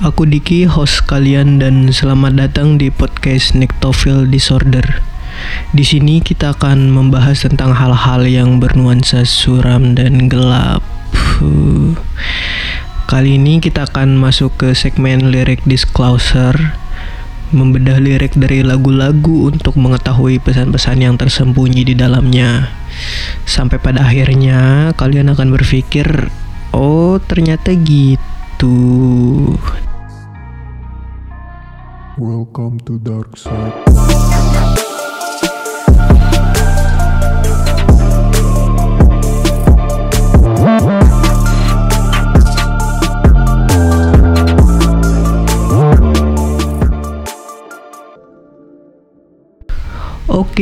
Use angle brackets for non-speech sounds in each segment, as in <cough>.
Aku Diki, host kalian dan selamat datang di podcast Nectophil Disorder. Di sini kita akan membahas tentang hal-hal yang bernuansa suram dan gelap. Kali ini kita akan masuk ke segmen lirik disclosure membedah lirik dari lagu-lagu untuk mengetahui pesan-pesan yang tersembunyi di dalamnya. Sampai pada akhirnya kalian akan berpikir, oh ternyata gitu. Welcome to dark side.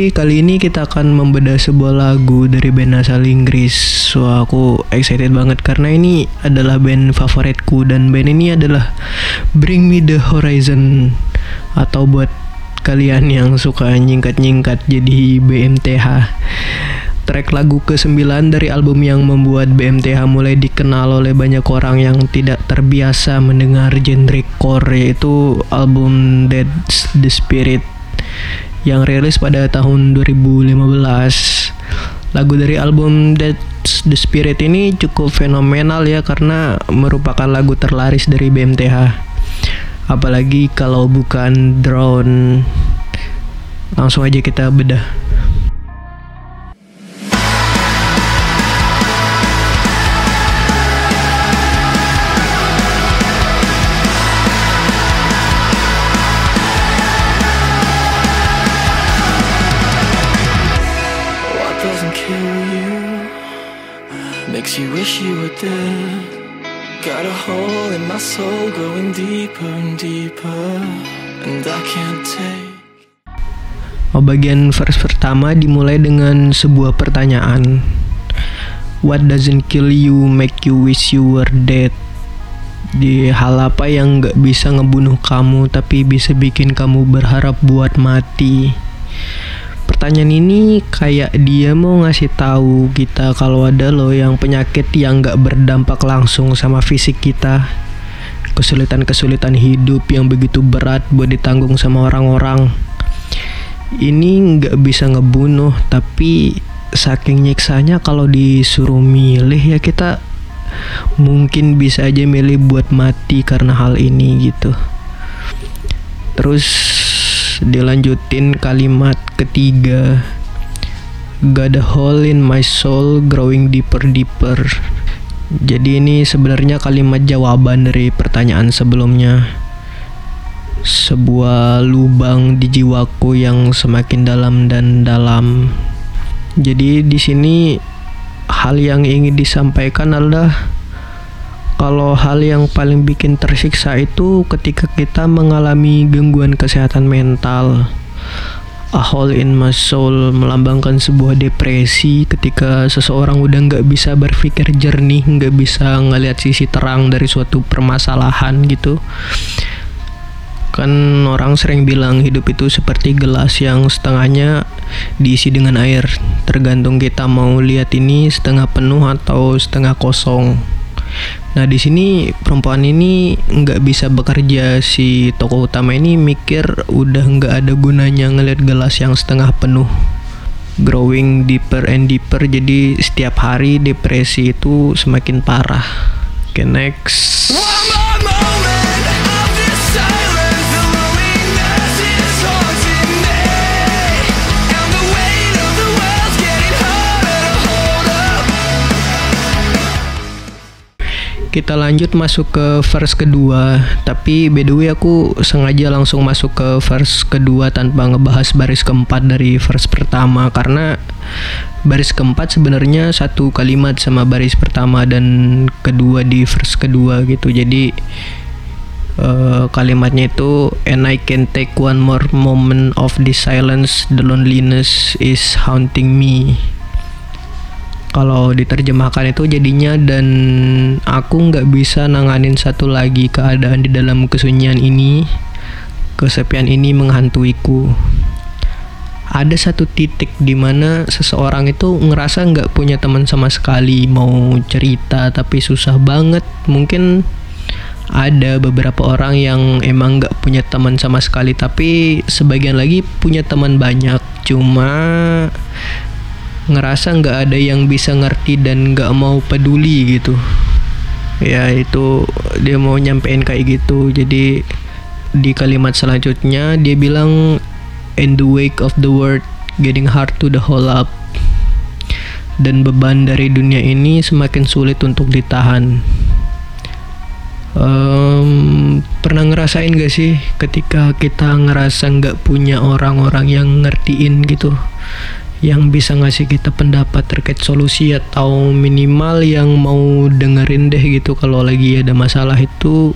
Oke, kali ini kita akan membedah sebuah lagu dari band asal Inggris. So, aku excited banget karena ini adalah band favoritku dan band ini adalah Bring Me The Horizon atau buat kalian yang suka nyingkat-nyingkat jadi BMTH. Track lagu ke-9 dari album yang membuat BMTH mulai dikenal oleh banyak orang yang tidak terbiasa mendengar genre core yaitu album Dead's the Spirit yang rilis pada tahun 2015. Lagu dari album That's the Spirit ini cukup fenomenal ya karena merupakan lagu terlaris dari BMTH. Apalagi kalau bukan drone. Langsung aja kita bedah. Bagian verse pertama dimulai dengan sebuah pertanyaan. What doesn't kill you make you wish you were dead? Di hal apa yang gak bisa ngebunuh kamu tapi bisa bikin kamu berharap buat mati? Pertanyaan ini kayak dia mau ngasih tahu kita kalau ada loh yang penyakit yang gak berdampak langsung sama fisik kita. Kesulitan-kesulitan hidup yang begitu berat buat ditanggung sama orang-orang ini nggak bisa ngebunuh tapi saking nyiksanya kalau disuruh milih ya kita mungkin bisa aja milih buat mati karena hal ini gitu. Terus dilanjutin kalimat ketiga Got a hole in my soul growing deeper deeper. Jadi ini sebenarnya kalimat jawaban dari pertanyaan sebelumnya sebuah lubang di jiwaku yang semakin dalam dan dalam. Jadi di sini hal yang ingin disampaikan adalah kalau hal yang paling bikin tersiksa itu ketika kita mengalami gangguan kesehatan mental. A hole in my soul melambangkan sebuah depresi ketika seseorang udah nggak bisa berpikir jernih, nggak bisa ngelihat sisi terang dari suatu permasalahan gitu kan orang sering bilang hidup itu seperti gelas yang setengahnya diisi dengan air. Tergantung kita mau lihat ini setengah penuh atau setengah kosong. Nah di sini perempuan ini nggak bisa bekerja. Si tokoh utama ini mikir udah nggak ada gunanya ngelihat gelas yang setengah penuh. Growing deeper and deeper jadi setiap hari depresi itu semakin parah. Oke next Kita lanjut masuk ke verse kedua, tapi by the way aku sengaja langsung masuk ke verse kedua tanpa ngebahas baris keempat dari verse pertama. Karena baris keempat sebenarnya satu kalimat sama baris pertama dan kedua di verse kedua gitu. Jadi eh, kalimatnya itu and I can take one more moment of this silence, the loneliness is haunting me kalau diterjemahkan itu jadinya dan aku nggak bisa nanganin satu lagi keadaan di dalam kesunyian ini kesepian ini menghantuiku. Ada satu titik di mana seseorang itu ngerasa nggak punya teman sama sekali mau cerita tapi susah banget. Mungkin ada beberapa orang yang emang nggak punya teman sama sekali tapi sebagian lagi punya teman banyak. Cuma ngerasa nggak ada yang bisa ngerti dan nggak mau peduli gitu. Ya itu dia mau nyampein kayak gitu. Jadi di kalimat selanjutnya dia bilang in the wake of the world getting hard to the whole up. Dan beban dari dunia ini semakin sulit untuk ditahan. Um, pernah ngerasain gak sih ketika kita ngerasa nggak punya orang-orang yang ngertiin gitu yang bisa ngasih kita pendapat terkait solusi atau minimal yang mau dengerin deh gitu kalau lagi ada masalah itu.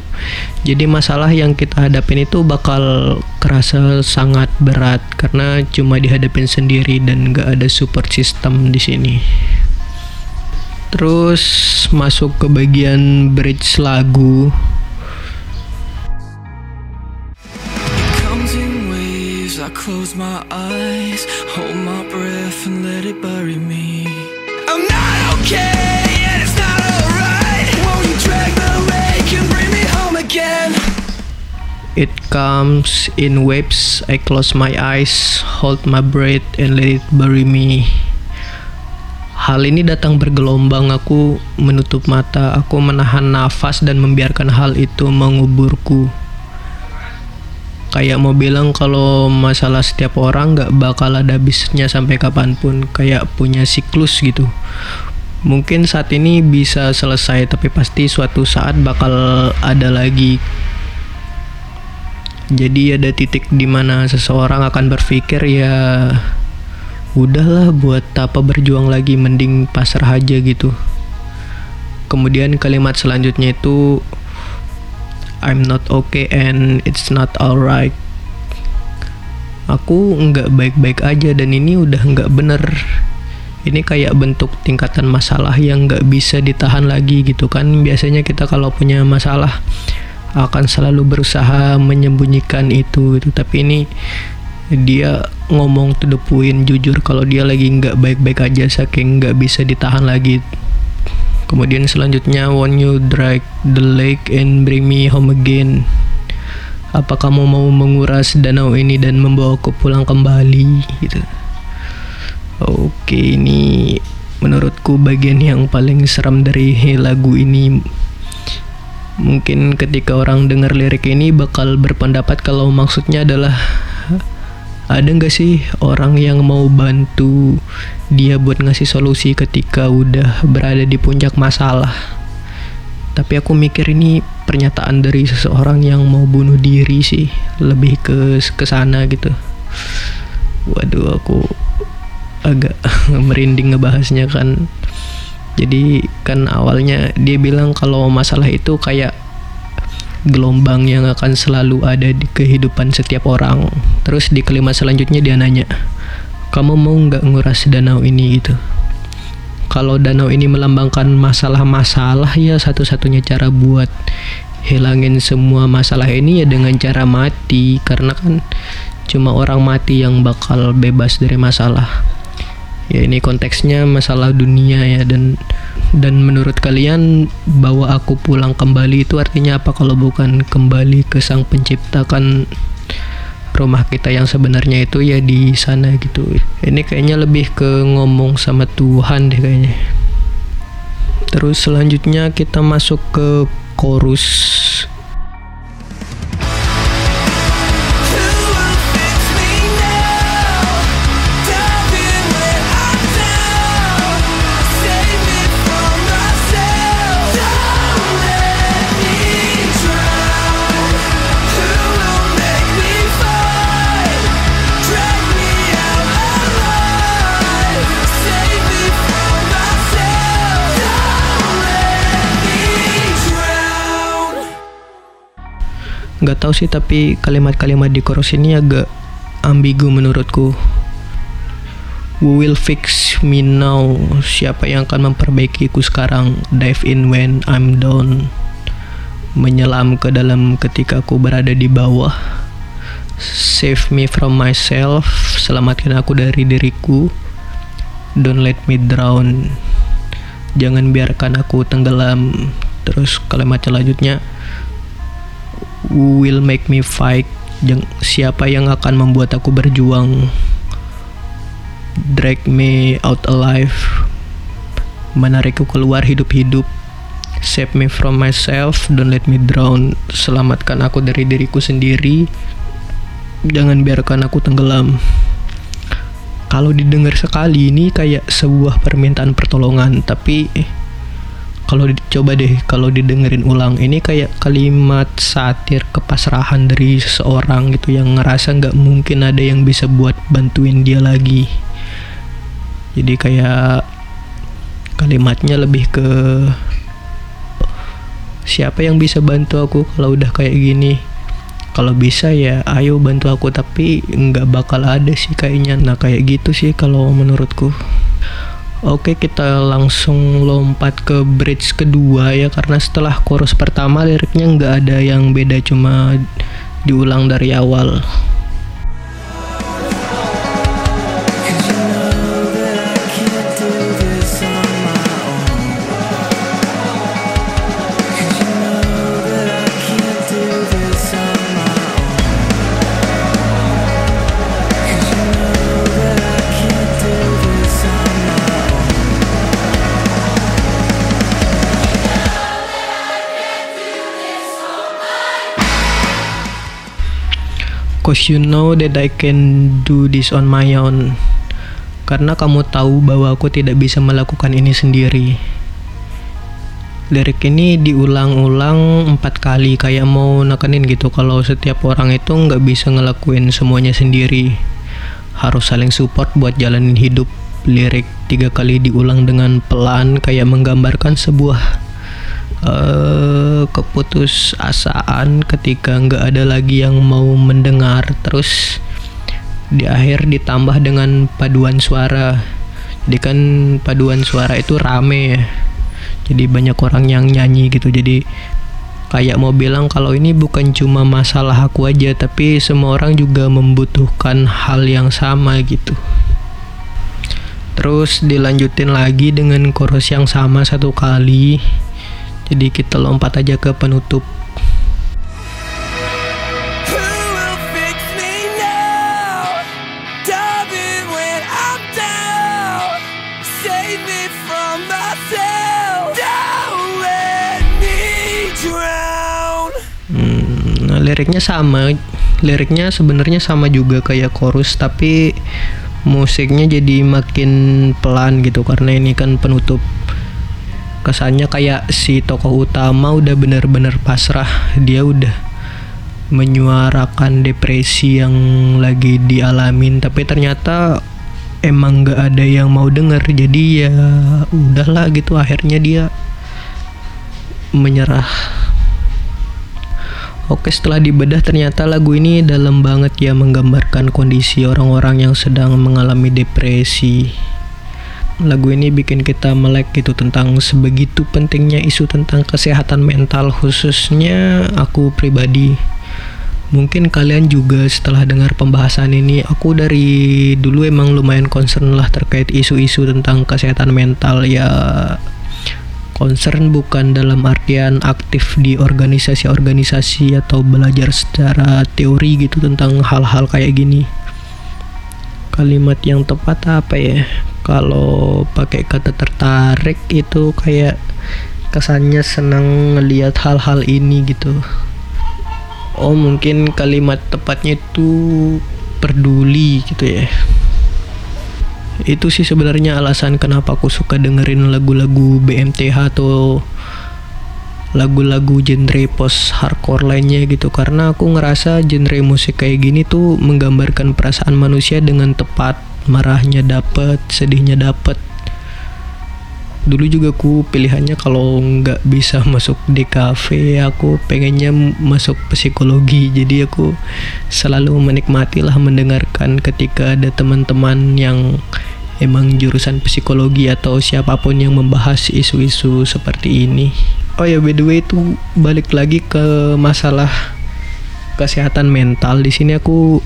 Jadi masalah yang kita hadapin itu bakal kerasa sangat berat karena cuma dihadapin sendiri dan gak ada support system di sini. Terus masuk ke bagian bridge lagu I close my eyes, hold my breath, and let it bury me. I'm not okay, and it's not alright. Won't you drag the lake and bring me home again? It comes in waves. I close my eyes, hold my breath, and let it bury me. Hal ini datang bergelombang. Aku menutup mata, aku menahan nafas dan membiarkan hal itu menguburku. Kayak mau bilang kalau masalah setiap orang nggak bakal ada habisnya sampai kapan pun. Kayak punya siklus gitu. Mungkin saat ini bisa selesai, tapi pasti suatu saat bakal ada lagi jadi ada titik di mana seseorang akan berpikir ya udahlah buat apa berjuang lagi mending pasrah aja gitu. Kemudian kalimat selanjutnya itu I'm not okay and it's not alright. Aku nggak baik-baik aja dan ini udah nggak bener. Ini kayak bentuk tingkatan masalah yang nggak bisa ditahan lagi gitu kan. Biasanya kita kalau punya masalah akan selalu berusaha menyembunyikan itu gitu tapi ini dia ngomong to the point jujur kalau dia lagi nggak baik-baik aja saking nggak bisa ditahan lagi kemudian selanjutnya when you drag the lake and bring me home again. Apa kamu mau menguras danau ini dan membawaku pulang kembali? Gitu. Oke ini menurutku bagian yang paling seram dari lagu ini. Mungkin ketika orang dengar lirik ini bakal berpendapat kalau maksudnya adalah ada nggak sih orang yang mau bantu dia buat ngasih solusi ketika udah berada di puncak masalah? Tapi aku mikir ini pernyataan dari seseorang yang mau bunuh diri sih lebih ke ke sana gitu. Waduh aku agak <laughs> merinding ngebahasnya kan. Jadi kan awalnya dia bilang kalau masalah itu kayak gelombang yang akan selalu ada di kehidupan setiap orang. Terus di kalimat selanjutnya dia nanya, kamu mau nggak nguras danau ini gitu? Kalau danau ini melambangkan masalah-masalah ya satu-satunya cara buat hilangin semua masalah ini ya dengan cara mati karena kan cuma orang mati yang bakal bebas dari masalah ya ini konteksnya masalah dunia ya dan dan menurut kalian bawa aku pulang kembali itu artinya apa? Kalau bukan kembali ke sang pencipta kan rumah kita yang sebenarnya itu ya di sana gitu. Ini kayaknya lebih ke ngomong sama Tuhan deh kayaknya. Terus selanjutnya kita masuk ke chorus tahu sih tapi kalimat-kalimat di chorus ini agak ambigu menurutku. We will fix me now. Siapa yang akan memperbaikiku sekarang? Dive in when I'm down. Menyelam ke dalam ketika aku berada di bawah. Save me from myself. Selamatkan aku dari diriku. Don't let me drown. Jangan biarkan aku tenggelam. Terus kalimat selanjutnya will make me fight. Siapa yang akan membuat aku berjuang? Drag me out alive. Menarikku keluar hidup-hidup. Save me from myself. Don't let me drown. Selamatkan aku dari diriku sendiri. Jangan biarkan aku tenggelam. Kalau didengar sekali ini kayak sebuah permintaan pertolongan. Tapi kalau dicoba deh kalau didengerin ulang ini kayak kalimat satir kepasrahan dari seseorang gitu yang ngerasa nggak mungkin ada yang bisa buat bantuin dia lagi. Jadi kayak kalimatnya lebih ke siapa yang bisa bantu aku kalau udah kayak gini? Kalau bisa ya ayo bantu aku tapi nggak bakal ada sih kayaknya. Nah kayak gitu sih kalau menurutku Oke kita langsung lompat ke bridge kedua ya karena setelah chorus pertama liriknya nggak ada yang beda cuma diulang dari awal. You know that I can do this on my own. Karena kamu tahu bahwa aku tidak bisa melakukan ini sendiri. Lirik ini diulang-ulang empat kali kayak mau nekenin gitu kalau setiap orang itu nggak bisa ngelakuin semuanya sendiri. Harus saling support buat jalanin hidup. Lirik tiga kali diulang dengan pelan kayak menggambarkan sebuah eh keputusasaan ketika nggak ada lagi yang mau mendengar. Terus di akhir ditambah dengan paduan suara. Jadi kan paduan suara itu rame ya. Jadi banyak orang yang nyanyi gitu. Jadi kayak mau bilang kalau ini bukan cuma masalah aku aja tapi semua orang juga membutuhkan hal yang sama gitu. Terus dilanjutin lagi dengan chorus yang sama satu kali jadi kita lompat aja ke penutup. Hmm, nah, liriknya sama. Liriknya sebenarnya sama juga kayak chorus tapi musiknya jadi makin pelan gitu karena ini kan penutup kesannya kayak si tokoh utama udah bener-bener pasrah. Dia udah menyuarakan depresi yang lagi dialamin tapi ternyata emang nggak ada yang mau denger. Jadi ya udahlah gitu akhirnya dia menyerah. Oke setelah dibedah ternyata lagu ini dalam banget ya menggambarkan kondisi orang-orang yang sedang mengalami depresi Lagu ini bikin kita melek gitu tentang sebegitu pentingnya isu tentang kesehatan mental khususnya aku pribadi Mungkin kalian juga setelah dengar pembahasan ini aku dari dulu emang lumayan concern lah terkait isu-isu tentang kesehatan mental ya concern bukan dalam artian aktif di organisasi-organisasi atau belajar secara teori gitu tentang hal-hal kayak gini. Kalimat yang tepat apa ya? Kalau pakai kata tertarik itu kayak kesannya senang ngelihat hal-hal ini gitu. Oh, mungkin kalimat tepatnya itu peduli gitu ya itu sih sebenarnya alasan kenapa aku suka dengerin lagu-lagu BMTH atau lagu-lagu genre post hardcore lainnya gitu. Karena aku ngerasa genre musik kayak gini tuh menggambarkan perasaan manusia dengan tepat. Marahnya dapet sedihnya dapet. Dulu juga aku pilihannya kalau nggak bisa masuk di cafe aku pengennya masuk psikologi. Jadi aku selalu menikmati lah mendengarkan ketika ada teman-teman yang emang jurusan psikologi atau siapa pun yang membahas isu-isu seperti ini oh ya by the way itu balik lagi ke masalah kesehatan mental. Di sini aku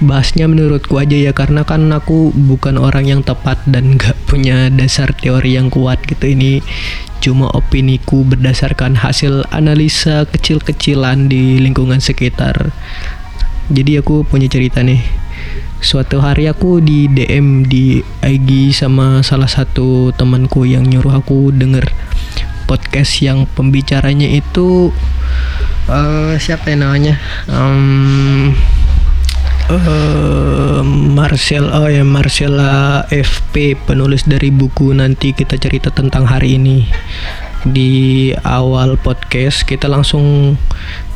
bahasnya menurutku aja ya karena kan aku bukan orang yang tepat dan <laughs> nggak punya dasar teori yang kuat gitu. Ini cuma opiniku berdasarkan hasil analisa kecil-kecilan di lingkungan sekitar. Jadi aku punya cerita nih. Suatu hari aku di DM di IG sama salah satu temanku yang nyuruh aku denger podcast yang pembicaranya itu uh, siapa yang namanya? Um, uh, Marcel oh ya Marcella FP penulis dari buku nanti kita cerita tentang hari ini. Di awal podcast kita langsung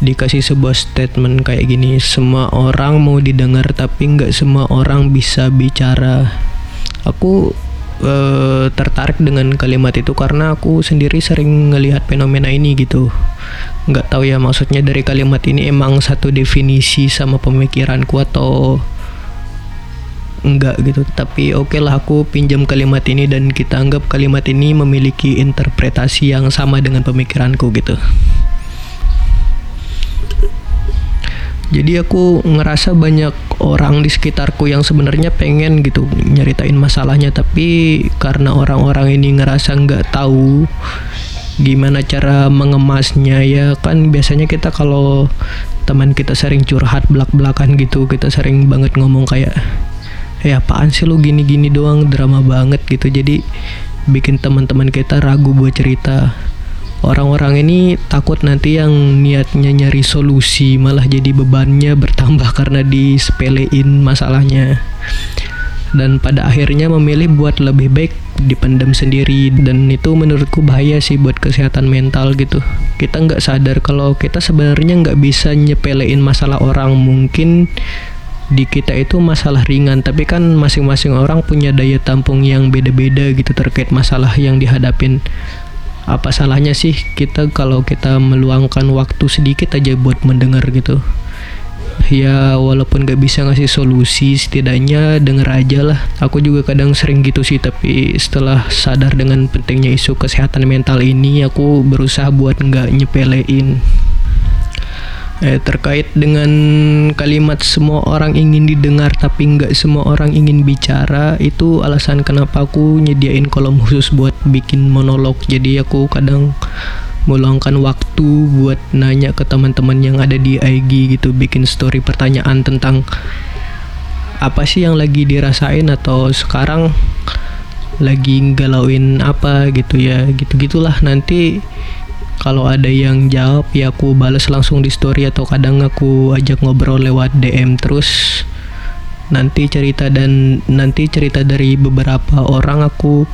dikasih sebuah statement kayak gini semua orang mau didengar tapi nggak semua orang bisa bicara. Aku uh, tertarik dengan kalimat itu karena aku sendiri sering ngelihat fenomena ini gitu. Nggak tahu ya maksudnya dari kalimat ini emang satu definisi sama pemikiranku atau enggak gitu. Tapi oke okay lah aku pinjam kalimat ini dan kita anggap kalimat ini memiliki interpretasi yang sama dengan pemikiranku gitu. Jadi aku ngerasa banyak orang di sekitarku yang sebenarnya pengen gitu nyeritain masalahnya tapi karena orang-orang ini ngerasa nggak tahu gimana cara mengemasnya ya kan biasanya kita kalau teman kita sering curhat belak-belakan gitu kita sering banget ngomong kayak ya apaan sih lu gini-gini doang drama banget gitu. Jadi bikin teman-teman kita ragu buat cerita orang-orang ini takut nanti yang niatnya nyari solusi malah jadi bebannya bertambah <laughs> karena disepelein masalahnya. Dan pada akhirnya memilih buat lebih baik dipendam sendiri. Dan itu menurutku bahaya sih buat kesehatan mental gitu. Kita nggak sadar kalau kita sebenarnya nggak bisa nyepelein masalah orang. Mungkin di kita itu masalah ringan. Tapi kan masing-masing orang punya daya tampung yang beda-beda gitu terkait masalah yang dihadapin apa salahnya sih kita kalau kita meluangkan waktu sedikit aja buat mendengar gitu? Ya walaupun gak bisa ngasih solusi setidaknya denger aja lah. Aku juga kadang sering gitu sih tapi setelah sadar dengan pentingnya isu kesehatan mental ini aku berusaha buat nggak nyepelein eh, terkait dengan kalimat semua orang ingin didengar tapi nggak semua orang ingin bicara itu alasan kenapa aku nyediain kolom khusus buat bikin monolog. Jadi aku kadang meluangkan waktu buat nanya ke teman-teman yang ada di IG gitu bikin story pertanyaan tentang apa sih yang lagi dirasain atau sekarang lagi galauin apa gitu ya gitu gitulah nanti kalau ada yang jawab ya aku balas langsung di story atau kadang aku ajak ngobrol lewat DM terus. Nanti cerita dan nanti cerita dari beberapa orang aku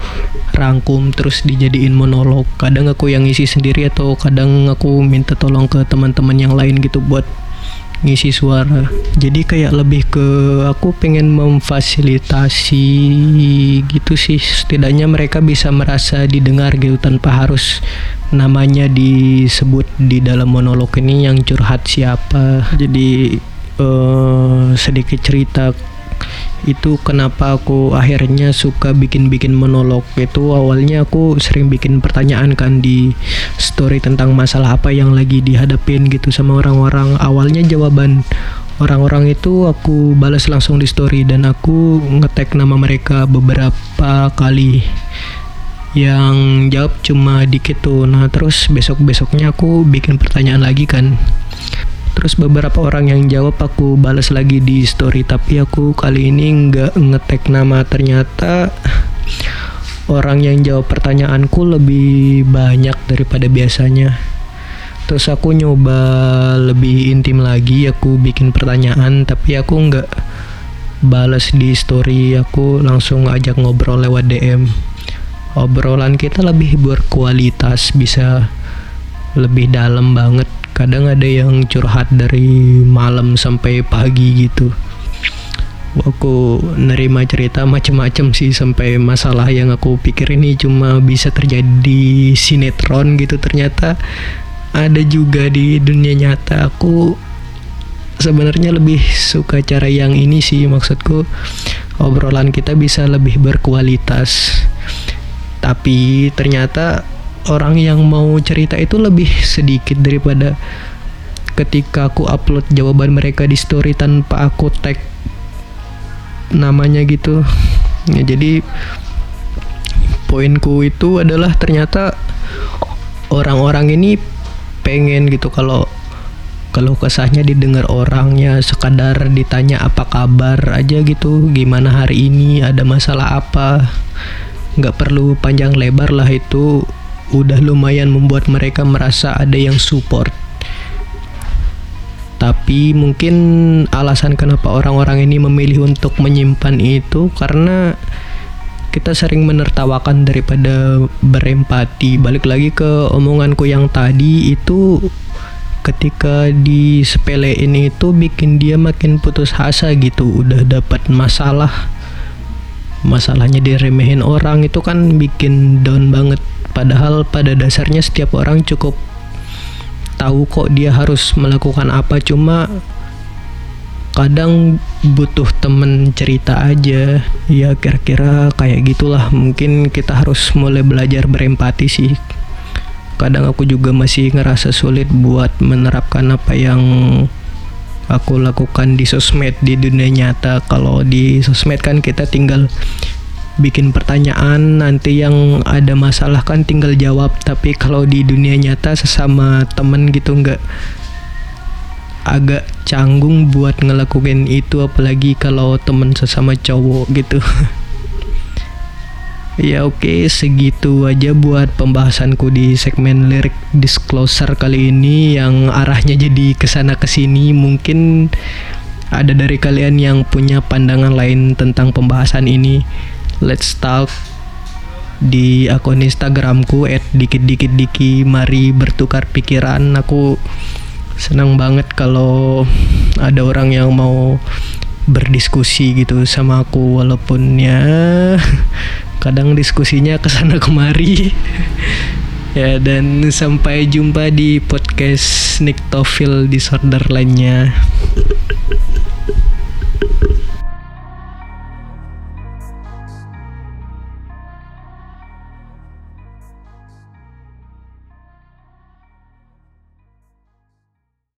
rangkum terus dijadiin monolog. Kadang aku yang ngisi sendiri atau kadang aku minta tolong ke teman-teman yang lain gitu buat ngisi suara. Jadi kayak lebih ke aku pengen memfasilitasi gitu sih. Setidaknya mereka bisa merasa didengar gitu tanpa harus namanya disebut di dalam monolog ini yang curhat siapa. Jadi uh, sedikit cerita itu kenapa aku akhirnya suka bikin-bikin monolog. Itu awalnya aku sering bikin pertanyaan kan di story tentang masalah apa yang lagi dihadapin gitu sama orang-orang. Awalnya jawaban orang-orang itu aku balas langsung di story dan aku ngetek nama mereka beberapa kali. Yang jawab cuma dikit tuh. Nah terus besok besoknya aku bikin pertanyaan lagi kan terus beberapa orang yang jawab aku balas lagi di story. Tapi aku kali ini nggak ngetek nama. Ternyata orang yang jawab pertanyaanku lebih banyak daripada biasanya. Terus aku nyoba lebih intim lagi. Aku bikin pertanyaan tapi aku nggak balas di story. Aku langsung ajak ngobrol lewat DM obrolan kita lebih berkualitas bisa lebih dalam banget kadang ada yang curhat dari malam sampai pagi gitu. Aku nerima cerita macem-macem sih sampai masalah yang aku pikir ini cuma bisa terjadi sinetron gitu. Ternyata ada juga di dunia nyata. Aku sebenarnya lebih suka cara yang ini sih maksudku obrolan kita bisa lebih berkualitas. Tapi ternyata orang yang mau cerita itu lebih sedikit daripada ketika aku upload jawaban mereka di story tanpa aku tag namanya gitu. Ya jadi poinku itu adalah ternyata orang-orang ini pengen gitu kalau kalau kesahnya didengar orangnya sekadar ditanya apa kabar aja gitu gimana hari ini ada masalah apa. Nggak perlu panjang lebar lah itu udah lumayan membuat mereka merasa ada yang support. Tapi mungkin alasan kenapa orang-orang ini memilih untuk menyimpan itu karena kita sering menertawakan daripada berempati. Balik lagi ke omonganku yang tadi itu ketika disepelein itu bikin dia makin putus asa gitu. Udah dapat masalah. Masalahnya diremehin orang itu kan bikin down banget padahal pada dasarnya setiap orang cukup tahu kok dia harus melakukan apa. Cuma kadang butuh temen cerita aja. Ya kira-kira kayak gitulah. Mungkin kita harus mulai belajar berempati sih. Kadang aku juga masih ngerasa sulit buat menerapkan apa yang aku lakukan di sosmed di dunia nyata. Kalau di sosmed kan kita tinggal bikin pertanyaan nanti yang ada masalah kan tinggal jawab. Tapi kalau di dunia nyata sesama temen gitu nggak agak canggung buat ngelakuin itu apalagi kalau temen sesama cowok gitu. <laughs> Ya oke segitu aja buat pembahasanku di segmen lirik disclosure kali ini yang arahnya jadi ke sana ke sini. Mungkin ada dari kalian yang punya pandangan lain tentang pembahasan ini let's talk di akun Instagramku @dikit-dikit-diki mari bertukar pikiran. Aku senang banget kalau ada orang yang mau berdiskusi gitu sama aku walaupun ya <laughs> kadang diskusinya ke sana kemari. <laughs> Ya dan sampai jumpa di podcast Niktofil Disorder lainnya